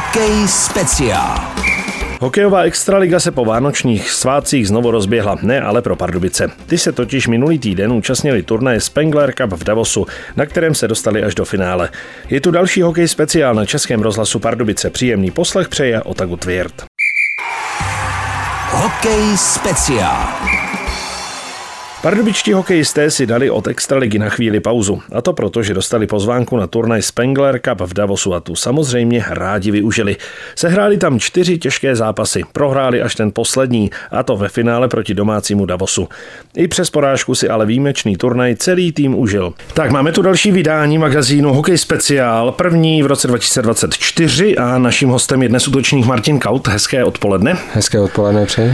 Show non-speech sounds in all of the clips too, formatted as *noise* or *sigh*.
Hokej speciál. Hokejová extraliga se po vánočních svátcích znovu rozběhla, ne ale pro Pardubice. Ty se totiž minulý týden účastnili turnaje Spengler Cup v Davosu, na kterém se dostali až do finále. Je tu další hokej speciál na Českém rozhlasu Pardubice. Příjemný poslech přeje Otagu Tvěrt. Hokej speciál. Pardubičtí hokejisté si dali od Extraligy na chvíli pauzu. A to proto, že dostali pozvánku na turnaj Spengler Cup v Davosu a tu samozřejmě rádi využili. Sehráli tam čtyři těžké zápasy, prohráli až ten poslední, a to ve finále proti domácímu Davosu. I přes porážku si ale výjimečný turnaj celý tým užil. Tak máme tu další vydání magazínu Hokej Speciál, první v roce 2024 a naším hostem je dnes útočník Martin Kaut. Hezké odpoledne. Hezké odpoledne přeji.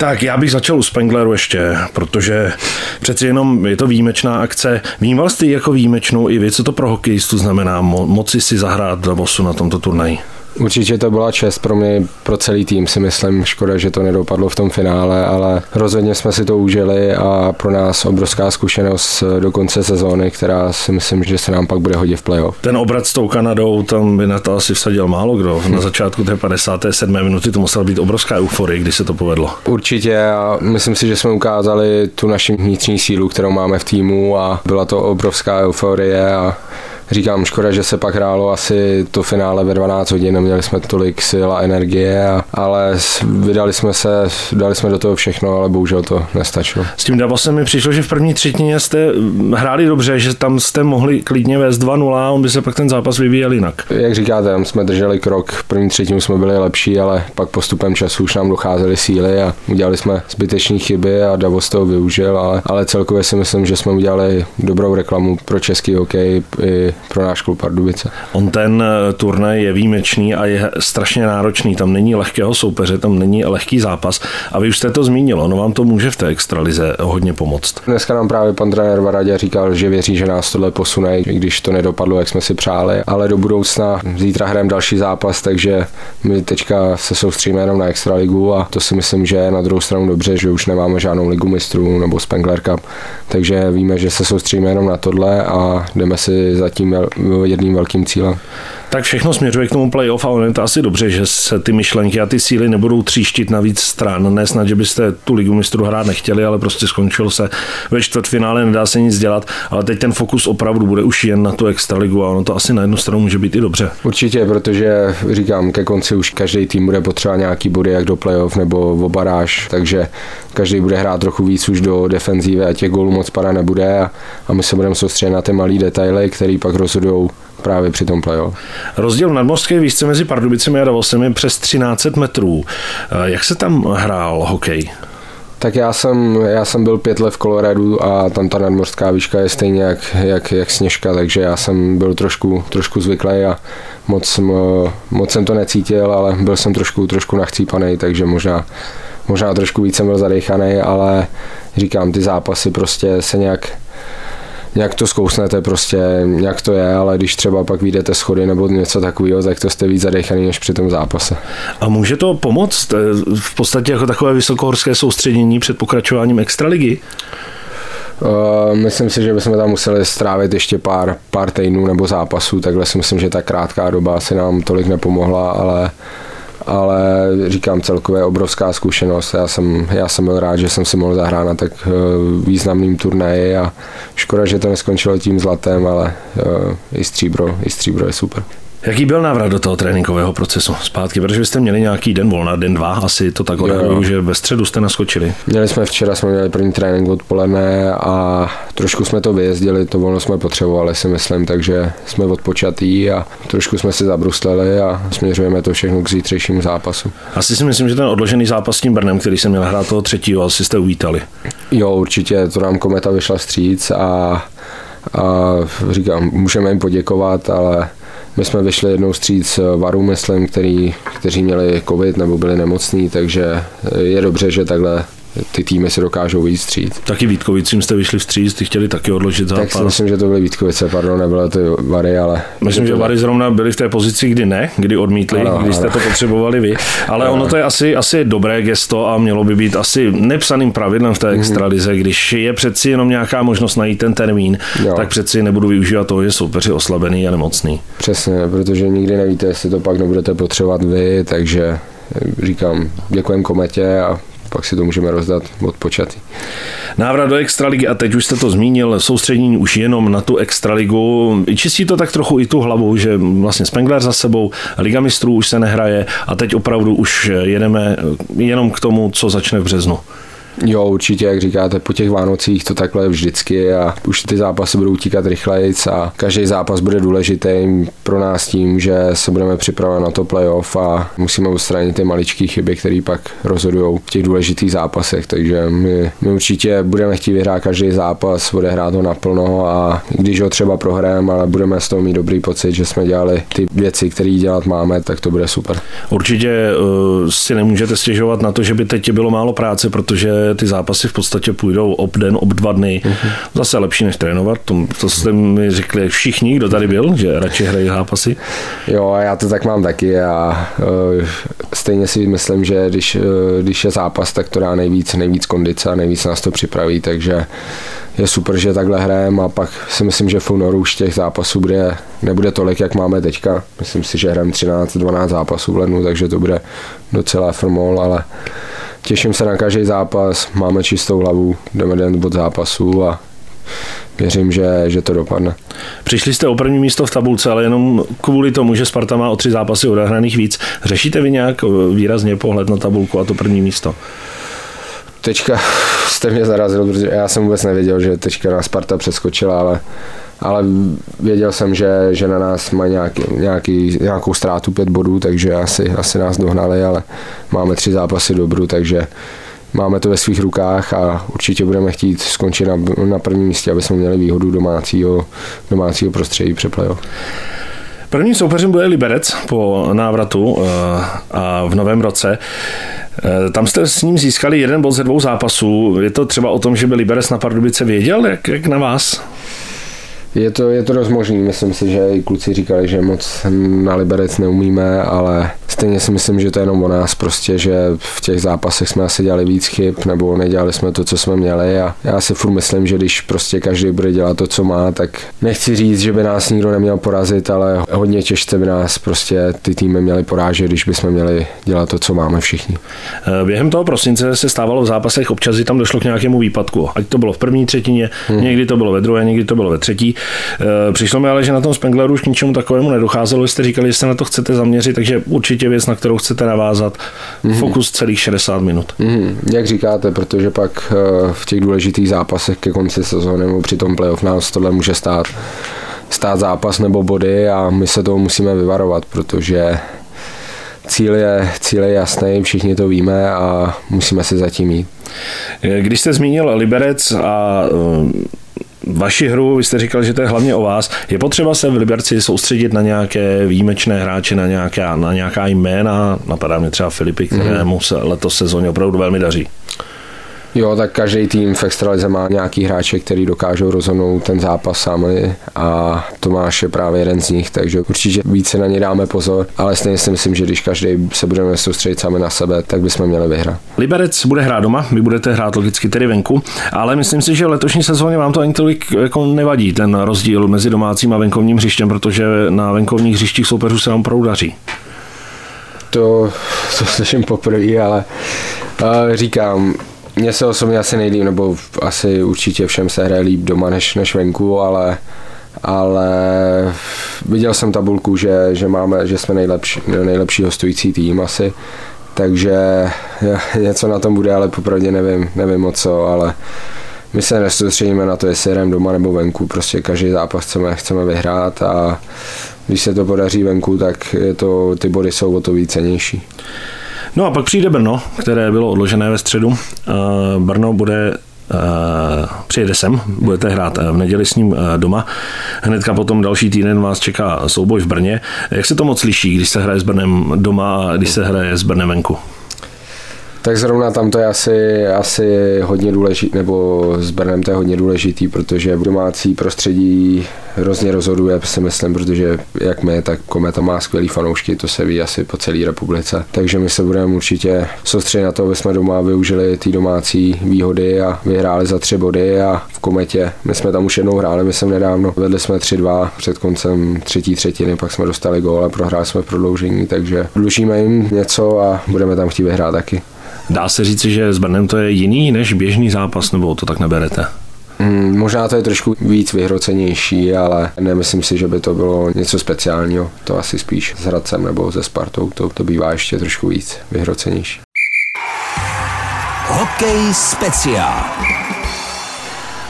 Tak já bych začal u Spengleru ještě, protože přeci jenom je to výjimečná akce. Vnímal jste jako výjimečnou i vy, co to pro hokejistu znamená mo- moci si zahrát Davosu na tomto turnaji? Určitě to byla čest pro mě, pro celý tým si myslím. Škoda, že to nedopadlo v tom finále, ale rozhodně jsme si to užili a pro nás obrovská zkušenost do konce sezóny, která si myslím, že se nám pak bude hodit v playoff. Ten obrat s tou Kanadou, tam by na to asi vsadil málo kdo. Na začátku té 57. minuty to musela být obrovská euforie, když se to povedlo. Určitě a myslím si, že jsme ukázali tu naši vnitřní sílu, kterou máme v týmu a byla to obrovská euforie a Říkám, škoda, že se pak hrálo asi to finále ve 12 hodin, neměli jsme tolik sil a energie, a, ale vydali jsme se, dali jsme do toho všechno, ale bohužel to nestačilo. S tím Davosem mi přišlo, že v první třetině jste hráli dobře, že tam jste mohli klidně vést 2-0 a on by se pak ten zápas vyvíjel jinak. Jak říkáte, tam jsme drželi krok, v první třetinu jsme byli lepší, ale pak postupem času už nám docházely síly a udělali jsme zbytečné chyby a Davos toho využil, ale, ale celkově si myslím, že jsme udělali dobrou reklamu pro český hokej i pro náš klub Pardubice. On ten eh, turnaj je výjimečný a je strašně náročný. Tam není lehkého soupeře, tam není lehký zápas. A vy už jste to zmínil, ono vám to může v té extralize hodně pomoct. Dneska nám právě pan trenér Varadě říkal, že věří, že nás tohle posune, i když to nedopadlo, jak jsme si přáli. Ale do budoucna zítra hrajeme další zápas, takže my teďka se soustříme jenom na extraligu a to si myslím, že je na druhou stranu dobře, že už nemáme žádnou ligu mistrů nebo Spengler Cup, takže víme, že se soustříme jenom na tohle a jdeme si zatím jedným velkým cílem. Tak všechno směřuje k tomu playoff a ono je to asi dobře, že se ty myšlenky a ty síly nebudou tříštit na víc stran. Ne snad, že byste tu ligu mistrů hrát nechtěli, ale prostě skončil se ve čtvrtfinále, nedá se nic dělat, ale teď ten fokus opravdu bude už jen na tu extraligu a ono to asi na jednu stranu může být i dobře. Určitě, protože říkám, ke konci už každý tým bude potřebovat nějaký body, jak do playoff nebo v baráž, takže každý bude hrát trochu víc už do defenzívy a těch gólů moc pada nebude a, a my se budeme soustředit na ty malé detaily, které pak rozhodují právě při tom playoff. Rozdíl nadmořské výšce mezi Pardubicemi a Davosem je přes 13 metrů. Jak se tam hrál hokej? Tak já jsem, já jsem byl pět let v Coloradu a tam ta nadmořská výška je stejně jak, jak, jak sněžka, takže já jsem byl trošku, trošku zvyklý a moc, moc jsem to necítil, ale byl jsem trošku, trošku nachcípaný, takže možná, možná trošku víc jsem byl zadechaný, ale říkám, ty zápasy prostě se nějak, nějak to zkousnete prostě, jak to je, ale když třeba pak vyjdete schody nebo něco takového, tak to jste víc zadechaný než při tom zápase. A může to pomoct eh, v podstatě jako takové vysokohorské soustředění před pokračováním extraligy? Uh, myslím si, že bychom tam museli strávit ještě pár, pár týdnů nebo zápasů, takhle si myslím, že ta krátká doba asi nám tolik nepomohla, ale uh, ale říkám celkově obrovská zkušenost. Já jsem, já jsem byl rád, že jsem si mohl zahrát na tak eh, významným turnaji a škoda, že to neskončilo tím zlatem, ale eh, i stříbro, i stříbro je super. Jaký byl návrat do toho tréninkového procesu zpátky? Protože jste měli nějaký den volna, den dva, asi to tak odhaduju, že ve středu jste naskočili. Měli jsme včera, jsme měli první trénink odpoledne a trošku jsme to vyjezdili, to volno jsme potřebovali, si myslím, takže jsme odpočatý a trošku jsme si zabrusleli a směřujeme to všechno k zítřejšímu zápasu. Asi si myslím, že ten odložený zápas s tím Brnem, který jsem měl hrát toho třetího, asi jste uvítali. Jo, určitě, to nám kometa vyšla stříc a, a říkám, můžeme jim poděkovat, ale my jsme vyšli jednou stříc varu, myslím, který, kteří měli covid nebo byli nemocní, takže je dobře, že takhle ty týmy se dokážou víc stříct. Taky Vítkovicím jste vyšli vstříc, ty chtěli taky odložit zápas. Tak si myslím, že to byly Vítkovice, pardon, nebylo to Vary, ale... Myslím, že Vary zrovna byli v té pozici, kdy ne, kdy odmítli, ano, když jste ano. to potřebovali vy. Ale ano. ono to je asi, asi dobré gesto a mělo by být asi nepsaným pravidlem v té mhm. extralize, když je přeci jenom nějaká možnost najít ten termín, jo. tak přeci nebudu využívat toho, že soupeř je oslabený a nemocný. Přesně, protože nikdy nevíte, jestli to pak nebudete potřebovat vy, takže říkám, děkujem kometě a pak si to můžeme rozdat odpočatý. Návrat do Extraligy a teď už jste to zmínil, soustředění už jenom na tu Extraligu. Čistí to tak trochu i tu hlavu, že vlastně Spengler za sebou, Liga mistrů už se nehraje a teď opravdu už jedeme jenom k tomu, co začne v březnu. Jo, určitě, jak říkáte, po těch Vánocích to takhle vždycky a už ty zápasy budou utíkat rychleji a každý zápas bude důležitý pro nás tím, že se budeme připravovat na to playoff a musíme odstranit ty maličké chyby, které pak rozhodují v těch důležitých zápasech, takže my, my určitě budeme chtít vyhrát každý zápas, odehrát ho naplno a když ho třeba prohrajeme, ale budeme z toho mít dobrý pocit, že jsme dělali ty věci, které dělat máme, tak to bude super. Určitě uh, si nemůžete stěžovat na to, že by teď bylo málo práce, protože ty zápasy v podstatě půjdou ob den, ob dva dny. Uh-huh. Zase lepší než trénovat. To, to jste mi řekli všichni, kdo tady byl, že radši hrají zápasy. Jo, já to tak mám taky a uh, stejně si myslím, že když, uh, když je zápas, tak to dá nejvíc, nejvíc kondice a nejvíc nás to připraví, takže je super, že takhle hrajeme a pak si myslím, že v únoru už těch zápasů bude, nebude tolik, jak máme teďka. Myslím si, že hrajeme 13-12 zápasů v lednu, takže to bude docela formol, ale těším se na každý zápas, máme čistou hlavu, jdeme den od zápasu a věřím, že, že to dopadne. Přišli jste o první místo v tabulce, ale jenom kvůli tomu, že Sparta má o tři zápasy odehraných víc. Řešíte vy nějak výrazně pohled na tabulku a to první místo? Teďka *laughs* jste mě zarazil, protože já jsem vůbec nevěděl, že teďka na Sparta přeskočila, ale ale věděl jsem, že, že na nás mají nějaký, nějaký, nějakou ztrátu pět bodů, takže asi, asi nás dohnali, ale máme tři zápasy dobru, takže máme to ve svých rukách a určitě budeme chtít skončit na, na prvním místě, aby jsme měli výhodu domácího, domácího prostředí při playoff. Prvním soupeřem bude Liberec po návratu eh, a v novém roce. Eh, tam jste s ním získali jeden bod ze dvou zápasů. Je to třeba o tom, že by Liberec na Pardubice věděl, jak, jak na vás? Je to, je to dost možný, myslím si, že i kluci říkali, že moc na Liberec neumíme, ale stejně si myslím, že to je jenom o nás prostě, že v těch zápasech jsme asi dělali víc chyb, nebo nedělali jsme to, co jsme měli a já si furt myslím, že když prostě každý bude dělat to, co má, tak nechci říct, že by nás nikdo neměl porazit, ale hodně těžce by nás prostě ty týmy měly porážet, když bychom měli dělat to, co máme všichni. Eh, během toho prosince se stávalo v zápasech, občas tam došlo k nějakému výpadku. Ať to bylo v první třetině, hmm. někdy to bylo ve druhé, někdy to bylo ve třetí. Eh, přišlo mi ale, že na tom Spengleru už k ničemu takovému nedocházelo. Jste říkali, že se na to chcete zaměřit, takže určitě věc, na kterou chcete navázat. Mm-hmm. Fokus celých 60 minut. Mm-hmm. Jak říkáte, protože pak eh, v těch důležitých zápasech ke konci sezóny nebo při tom playoff nás tohle může stát stát zápas nebo body a my se toho musíme vyvarovat, protože cíl je, cíl je jasný, všichni to víme a musíme se zatím jít. Když jste zmínil Liberec a vaši hru, vy jste říkal, že to je hlavně o vás. Je potřeba se v Liberci soustředit na nějaké výjimečné hráče, na nějaká, na nějaká jména, napadá mě třeba Filipy, kterému se letos sezóně opravdu velmi daří. Jo, tak každý tým v extralize má nějaký hráče, který dokážou rozhodnout ten zápas sami a Tomáš je právě jeden z nich, takže určitě více na ně dáme pozor, ale stejně si myslím, že když každý se budeme soustředit sami na sebe, tak bychom měli vyhrát. Liberec bude hrát doma, vy budete hrát logicky tedy venku, ale myslím si, že v letošní sezóně vám to ani tolik jako nevadí, ten rozdíl mezi domácím a venkovním hřištěm, protože na venkovních hřištích soupeřů se vám opravdu daří. To, to slyším poprvé, ale uh, říkám, mně se osobně asi nejlíp, nebo asi určitě všem se hraje líp doma než, než venku, ale ale viděl jsem tabulku, že, že, máme, že jsme nejlepší, nejlepší hostující tým asi, takže něco na tom bude, ale popravdě nevím, nevím o co, ale my se nesoustředíme na to, jestli jdeme doma nebo venku, prostě každý zápas chceme, chceme vyhrát a když se to podaří venku, tak je to, ty body jsou o to vícenější. No a pak přijde Brno, které bylo odložené ve středu. Brno bude přijede sem, budete hrát v neděli s ním doma. Hnedka potom další týden vás čeká souboj v Brně. Jak se to moc liší, když se hraje s Brnem doma a když se hraje s Brnem venku? Tak zrovna tam to je asi, asi hodně důležitý, nebo s Brnem to je hodně důležitý, protože domácí prostředí hrozně rozhoduje, si myslím, protože jak my, tak Kometa má skvělý fanoušky, to se ví asi po celé republice. Takže my se budeme určitě soustředit na to, aby jsme doma využili ty domácí výhody a vyhráli za tři body a v Kometě, my jsme tam už jednou hráli, myslím nedávno, vedli jsme 3-2 před koncem třetí třetiny, pak jsme dostali gól a prohráli jsme v prodloužení, takže dlužíme jim něco a budeme tam chtít vyhrát taky. Dá se říci, že s Brnem to je jiný než běžný zápas, nebo to tak neberete? Hmm, možná to je trošku víc vyhrocenější, ale nemyslím si, že by to bylo něco speciálního. To asi spíš s Hradcem nebo se Spartou, to, to bývá ještě trošku víc vyhrocenější. Hokej speciál.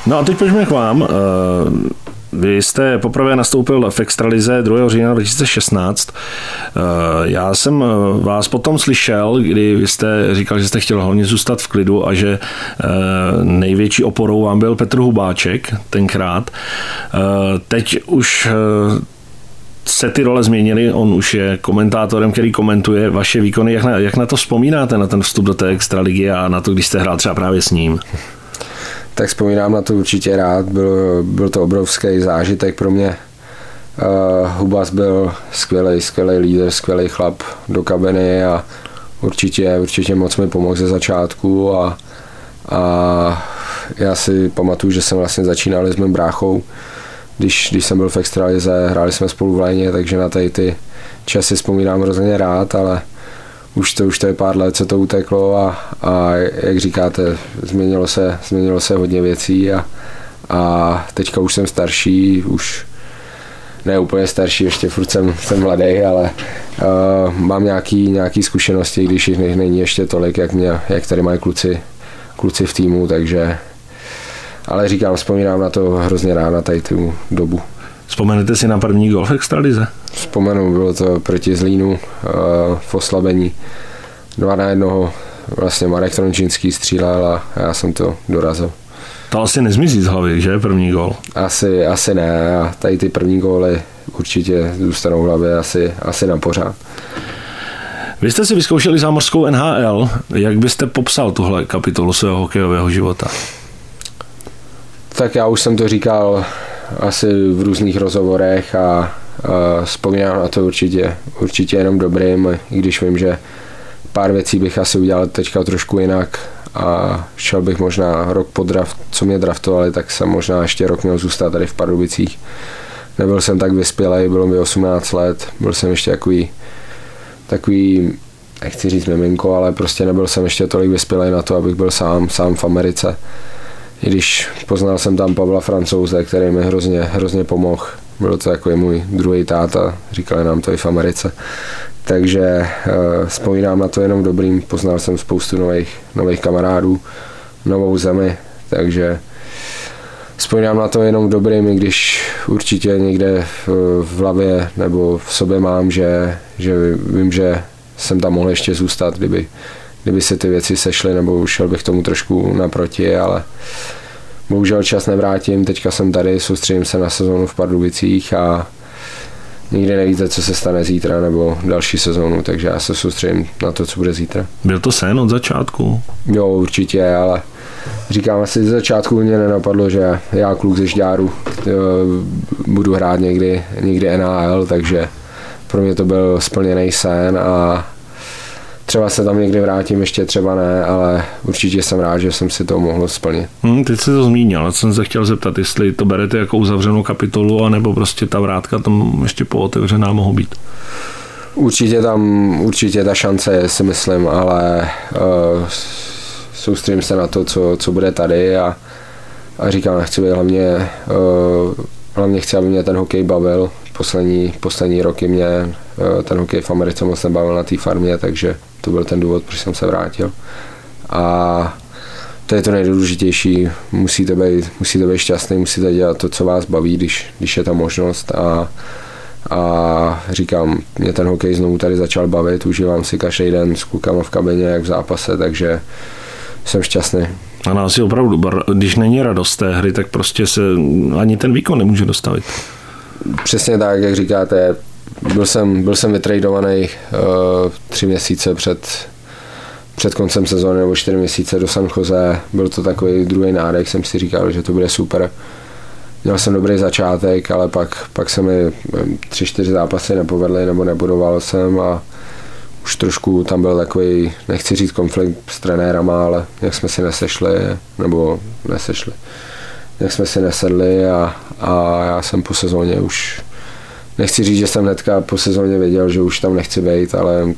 No a teď pojďme k vám. Eh, vy jste poprvé nastoupil v Extralize 2. října 2016. Eh, já jsem eh, vás potom slyšel, kdy vy jste říkal, že jste chtěl hlavně zůstat v klidu a že eh, největší oporou vám byl Petr Hubáček tenkrát. Teď už se ty role změnily, on už je komentátorem, který komentuje vaše výkony. Jak na, jak na to vzpomínáte, na ten vstup do té extraligy a na to, když jste hrál třeba právě s ním? Tak vzpomínám na to určitě rád. Byl, byl to obrovský zážitek pro mě. Uh, Hubas byl skvělý, skvělý líder, skvělý chlap do kabiny a určitě, určitě moc mi pomohl ze začátku a, a já si pamatuju, že jsem vlastně začínal s mým bráchou, když, když jsem byl v extralize, hráli jsme spolu v léně, takže na tady ty časy vzpomínám hrozně rád, ale už to, už to je pár let, co to uteklo a, a jak říkáte, změnilo se, změnilo se hodně věcí a, a teďka už jsem starší, už ne úplně starší, ještě furt jsem, jsem mladý, ale uh, mám nějaký, nějaký zkušenosti, když jich není ještě tolik, jak, mě, jak tady mají kluci, kluci v týmu, takže ale říkám, vzpomínám na to hrozně rád na tady tu dobu. Vzpomenete si na první gol v extralize? Vzpomenu, bylo to proti Zlínu uh, v oslabení. Dva na jednoho vlastně Marek Trončínský střílel a já jsem to dorazil. To asi nezmizí z hlavy, že? První gol. Asi, asi ne. A tady ty první góly určitě zůstanou v hlavě asi, asi na pořád. Vy jste si vyzkoušeli zámořskou NHL. Jak byste popsal tuhle kapitolu svého hokejového života? Tak já už jsem to říkal asi v různých rozhovorech a, a vzpomínám na to určitě, určitě jenom dobrým, i když vím, že pár věcí bych asi udělal teďka trošku jinak a šel bych možná rok po draft, co mě draftovali, tak jsem možná ještě rok měl zůstat tady v Pardubicích. Nebyl jsem tak vyspělej, bylo mi 18 let, byl jsem ještě takový, takový nechci říct miminko, ale prostě nebyl jsem ještě tolik vyspělej na to, abych byl sám, sám v Americe i když poznal jsem tam Pavla Francouze, který mi hrozně, hrozně pomohl. Byl to jako můj druhý táta, říkali nám to i v Americe. Takže uh, vzpomínám na to jenom dobrým, poznal jsem spoustu nových, nových kamarádů, novou zemi, takže vzpomínám na to jenom dobrým, i když určitě někde v, v hlavě nebo v sobě mám, že, že vím, že jsem tam mohl ještě zůstat, kdyby, kdyby se ty věci sešly, nebo šel bych tomu trošku naproti, ale bohužel čas nevrátím, teďka jsem tady, soustředím se na sezónu v Pardubicích a nikdy nevíte, co se stane zítra nebo další sezónu, takže já se soustředím na to, co bude zítra. Byl to sen od začátku? Jo, určitě, ale říkám asi ze začátku mě nenapadlo, že já kluk ze Žďáru budu hrát někdy, někdy NHL, takže pro mě to byl splněný sen a Třeba se tam někdy vrátím, ještě třeba ne, ale určitě jsem rád, že jsem si to mohl splnit. Hmm, teď jsi to zmínil, ale jsem se chtěl zeptat, jestli to berete jako uzavřenou kapitolu, anebo prostě ta vrátka tam ještě pootevřená mohou být. Určitě tam, určitě ta šance je, si myslím, ale uh, soustředím se na to, co, co bude tady a, a říkám, chci být hlavně, uh, hlavně chci, aby mě ten hokej bavil. Poslední, poslední roky mě uh, ten hokej v Americe moc nebavil na té farmě, takže to byl ten důvod, proč jsem se vrátil. A to je to nejdůležitější, musíte být, musíte být šťastný, musíte dělat to, co vás baví, když, když je ta možnost a, a říkám, mě ten hokej znovu tady začal bavit, užívám si každý den s klukama v kabině, jak v zápase, takže jsem šťastný. A nás je opravdu, když není radost té hry, tak prostě se ani ten výkon nemůže dostavit. Přesně tak, jak říkáte, byl jsem, byl jsem vytradovaný uh, tři měsíce před, před koncem sezóny nebo čtyři měsíce do San Jose. Byl to takový druhý nádech, jsem si říkal, že to bude super. Měl jsem dobrý začátek, ale pak, pak se mi tři, čtyři zápasy nepovedly nebo nebudoval jsem a už trošku tam byl takový, nechci říct konflikt s trenérama, ale jak jsme si nesešli, nebo nesešli, jak jsme si nesedli a, a já jsem po sezóně už, nechci říct, že jsem hnedka po sezóně věděl, že už tam nechci být, ale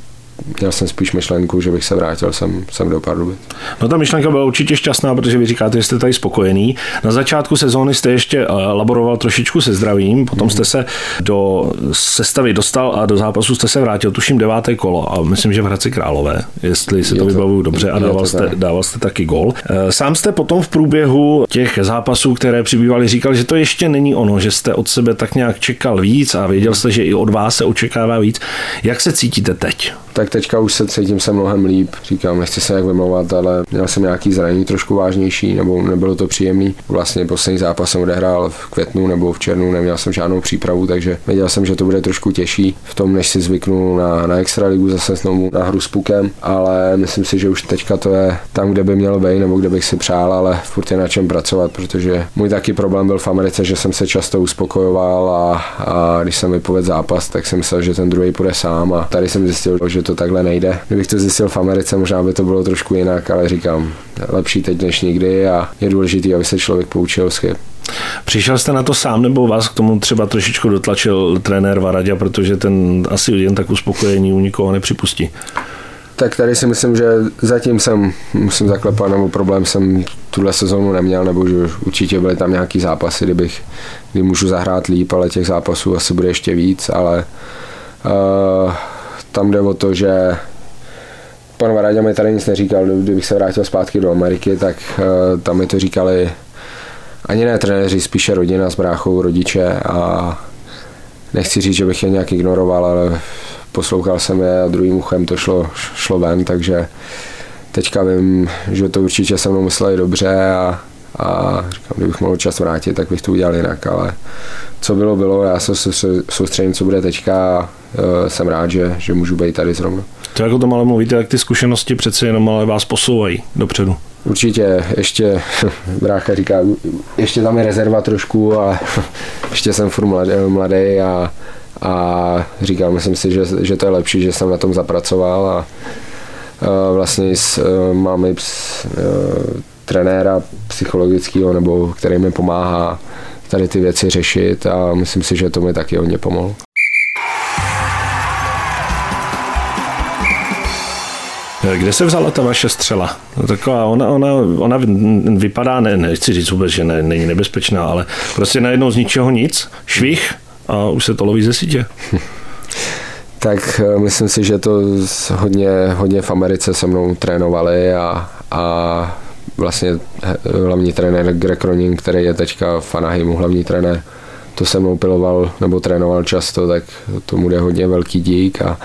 měl jsem spíš myšlenku, že bych se vrátil sem, sem do Pardubic. No ta myšlenka byla určitě šťastná, protože vy říkáte, že jste tady spokojený. Na začátku sezóny jste ještě eh, laboroval trošičku se zdravím, potom jste se do sestavy dostal a do zápasu jste se vrátil, tuším deváté kolo a myslím, že v Hradci Králové, jestli se to, to vybavuju dobře a dával jste, dával jste taky gol. Eh, sám jste potom v průběhu těch zápasů, které přibývaly, říkal, že to ještě není ono, že jste od sebe tak nějak čekal víc a věděl jste, že i od vás se očekává víc. Jak se cítíte teď? tak teďka už se cítím se mnohem líp. Říkám, nechci se jak vymlouvat, ale měl jsem nějaký zranění trošku vážnější, nebo nebylo to příjemný. Vlastně poslední zápas jsem odehrál v květnu nebo v červnu, neměl jsem žádnou přípravu, takže věděl jsem, že to bude trošku těžší v tom, než si zvyknu na, na extraligu zase znovu na hru s pukem, ale myslím si, že už teďka to je tam, kde by mělo být, nebo kde bych si přál, ale furt je na čem pracovat, protože můj taky problém byl v Americe, že jsem se často uspokojoval a, a když jsem vypověděl zápas, tak jsem myslel, že ten druhý půjde sám a tady jsem zjistil, že to takhle nejde. Kdybych to zjistil v Americe, možná by to bylo trošku jinak, ale říkám, lepší teď než nikdy a je důležité, aby se člověk poučil z chyb. Přišel jste na to sám, nebo vás k tomu třeba trošičku dotlačil trenér Varadě, protože ten asi jen tak uspokojení u nikoho nepřipustí? Tak tady si myslím, že zatím jsem, musím zaklepat, nebo problém jsem tuhle sezónu neměl, nebo že určitě byly tam nějaký zápasy, kdybych, kdy můžu zahrát líp, ale těch zápasů asi bude ještě víc, ale uh, tam jde o to, že pan Varadě mi tady nic neříkal, kdybych se vrátil zpátky do Ameriky, tak uh, tam mi to říkali ani ne trenéři, spíše rodina s bráchou, rodiče a nechci říct, že bych je nějak ignoroval, ale poslouchal jsem je a druhým uchem to šlo, šlo ven, takže teďka vím, že to určitě se mnou mysleli dobře a, a říkám, kdybych mohl čas vrátit, tak bych to udělal jinak, ale co bylo, bylo, já se soustředím, co bude teďka a uh, jsem rád, že, že můžu být tady zrovna. To jako to ale mluvíte, tak ty zkušenosti přece jenom ale vás posouvají dopředu. Určitě, ještě *laughs* brácha říká, ještě tam je rezerva trošku a *laughs* ještě jsem furt mladý, mladý a, a říkám, myslím si, že, že to je lepší, že jsem na tom zapracoval a, a vlastně s, e, máme trenéra psychologického, nebo který mi pomáhá tady ty věci řešit a myslím si, že to mi taky hodně pomohlo. Kde se vzala ta vaše střela? No, taková, ona, ona, ona vypadá, ne, nechci říct vůbec, že ne, není nebezpečná, ale prostě najednou z ničeho nic, švih a už se to loví ze sítě. *laughs* tak eh, myslím si, že to hodně, hodně v Americe se mnou trénovali a, a vlastně hlavní trenér Greg Ronin, který je teďka v Anaheimu hlavní trenér, to se mnou piloval nebo trénoval často, tak tomu jde hodně velký dík a,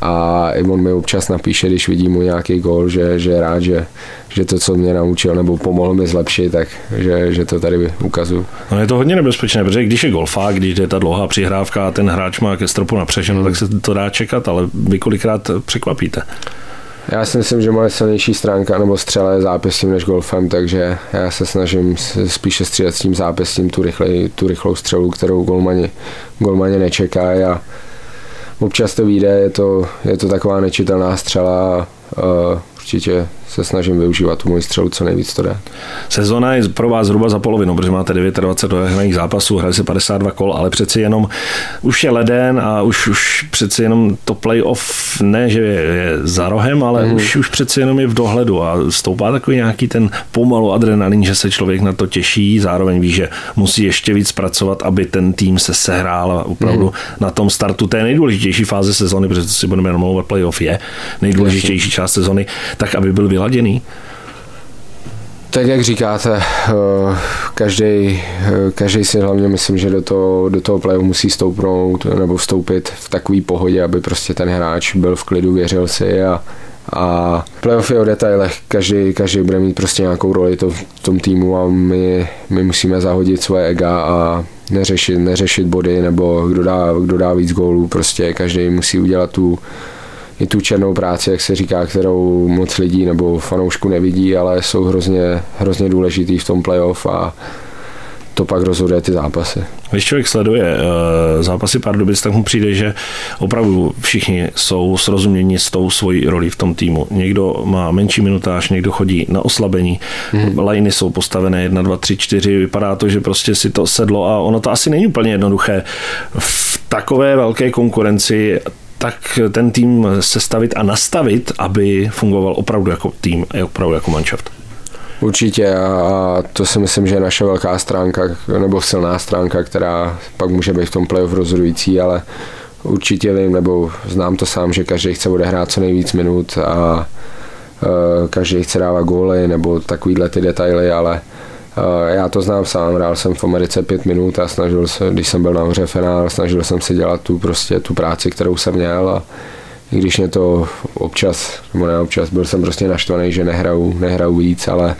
a i on mi občas napíše, když vidí mu nějaký gol, že, že je rád, že, že to, co mě naučil nebo pomohl mi zlepšit, tak že, že to tady ukazuju. No je to hodně nebezpečné, protože když je golfák, když je ta dlouhá přihrávka a ten hráč má ke stropu napřešeno, tak se to dá čekat, ale vy kolikrát překvapíte. Já si myslím, že moje silnější stránka nebo střela je zápěstím než golfem, takže já se snažím spíše střílet s tím zápěstím tu, rychlej, tu rychlou střelu, kterou golmani, golmani nečekají a občas to vyjde, je to, je to taková nečitelná střela a určitě se snažím využívat tu moji střelu co nejvíc to jde. Sezona je pro vás zhruba za polovinu, protože máte 29 dohraných zápasů, hraje se 52 kol, ale přeci jenom už je leden a už, už přeci jenom to playoff ne, že je, je za rohem, ale mm. už, už přeci jenom je v dohledu a stoupá takový nějaký ten pomalu adrenalin, že se člověk na to těší, zároveň ví, že musí ještě víc pracovat, aby ten tým se sehrál a opravdu mm. na tom startu té nejdůležitější fáze sezony, protože to si budeme namlouvat, playoff je nejdůležitější část sezony, tak aby byl vyladěný? Tak jak říkáte, eh, každý, eh, každý si hlavně myslím, že do toho, do toho playu musí stoupnout nebo vstoupit v takový pohodě, aby prostě ten hráč byl v klidu, věřil si a, a playoff je o detailech, každý, každý bude mít prostě nějakou roli to, v tom týmu a my, my musíme zahodit svoje ega a neřešit, neřešit body nebo kdo dá, kdo dá víc gólů, prostě každý musí udělat tu, i tu černou práci, jak se říká, kterou moc lidí nebo fanoušku nevidí, ale jsou hrozně, hrozně důležitý v tom playoff a to pak rozhoduje ty zápasy. Když člověk sleduje uh, zápasy Pardubic, tak mu přijde, že opravdu všichni jsou srozuměni s tou svojí roli v tom týmu. Někdo má menší minutáž, někdo chodí na oslabení, hmm. lajny jsou postavené 1, 2, 3, 4, vypadá to, že prostě si to sedlo a ono to asi není úplně jednoduché v takové velké konkurenci tak ten tým sestavit a nastavit, aby fungoval opravdu jako tým a opravdu jako manšaft. Určitě a to si myslím, že je naše velká stránka nebo silná stránka, která pak může být v tom playoff rozhodující, ale určitě vím, nebo znám to sám, že každý chce odehrát co nejvíc minut a e, každý chce dávat góly nebo takovýhle ty detaily, ale já to znám sám, hrál jsem v Americe pět minut a snažil se, když jsem byl na hře finál, snažil jsem si dělat tu prostě tu práci, kterou jsem měl a i když mě to občas, nebo ne občas, byl jsem prostě naštvaný, že nehraju, nehraju víc, ale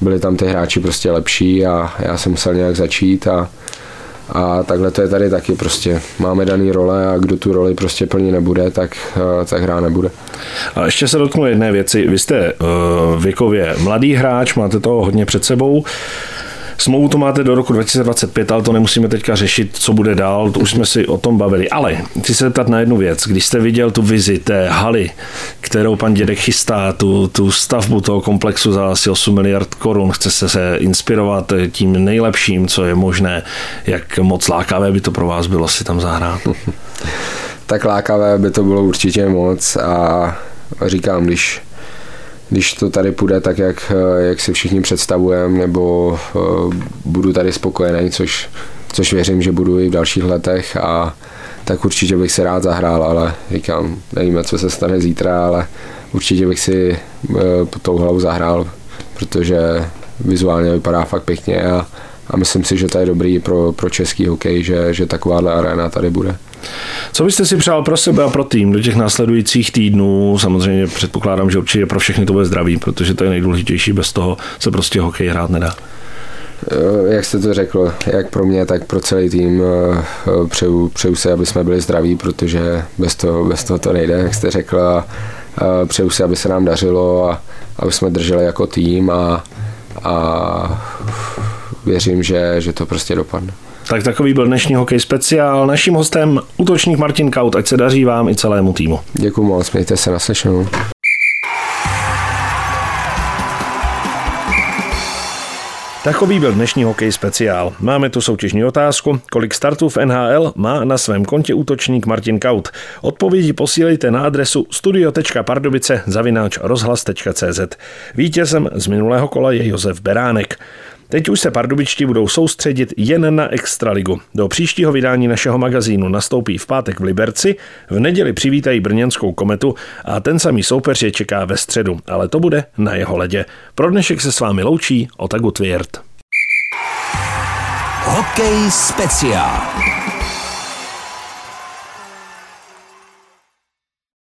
byli tam ty hráči prostě lepší a já jsem musel nějak začít a, a takhle to je tady taky prostě. Máme daný role a kdo tu roli prostě plně nebude, tak, tak hrá nebude. A ještě se dotknu jedné věci. Vy jste uh, věkově mladý hráč, máte toho hodně před sebou. Smlouvu to máte do roku 2025, ale to nemusíme teďka řešit, co bude dál, to už jsme si o tom bavili. Ale chci se zeptat na jednu věc. Když jste viděl tu vizi té haly, kterou pan dědek chystá, tu, tu stavbu toho komplexu za asi 8 miliard korun, chce se, se inspirovat tím nejlepším, co je možné, jak moc lákavé by to pro vás bylo si tam zahrát? *laughs* tak lákavé by to bylo určitě moc a říkám, když když to tady půjde tak, jak, jak si všichni představujeme, nebo uh, budu tady spokojený, což, což věřím, že budu i v dalších letech a tak určitě bych si rád zahrál, ale říkám, nevíme, co se stane zítra, ale určitě bych si uh, tou hlavou zahrál, protože vizuálně vypadá fakt pěkně a, a myslím si, že to je dobrý pro, pro český hokej, že, že takováhle arena tady bude. Co byste si přál pro sebe a pro tým do těch následujících týdnů? Samozřejmě předpokládám, že určitě pro všechny to bude zdraví, protože to je nejdůležitější, bez toho se prostě hokej hrát nedá. Eh, jak jste to řekl, jak pro mě, tak pro celý tým eh, přeju, přeju se, aby jsme byli zdraví, protože bez toho, bez toho to nejde, jak jste řekl. A přeju si, aby se nám dařilo a aby jsme drželi jako tým a, a věřím, že, že to prostě dopadne. Tak takový byl dnešní hokej speciál. Naším hostem útočník Martin Kaut, ať se daří vám i celému týmu. Děkuji moc, mějte se naslyšenou. Takový byl dnešní hokej speciál. Máme tu soutěžní otázku, kolik startů v NHL má na svém kontě útočník Martin Kaut. Odpovědi posílejte na adresu studio.pardubice zavináč rozhlas.cz. Vítězem z minulého kola je Josef Beránek. Teď už se pardubičtí budou soustředit jen na Extraligu. Do příštího vydání našeho magazínu nastoupí v pátek v Liberci, v neděli přivítají brněnskou kometu a ten samý soupeř je čeká ve středu, ale to bude na jeho ledě. Pro dnešek se s vámi loučí Otagu Tvěrt. Hokej speciál.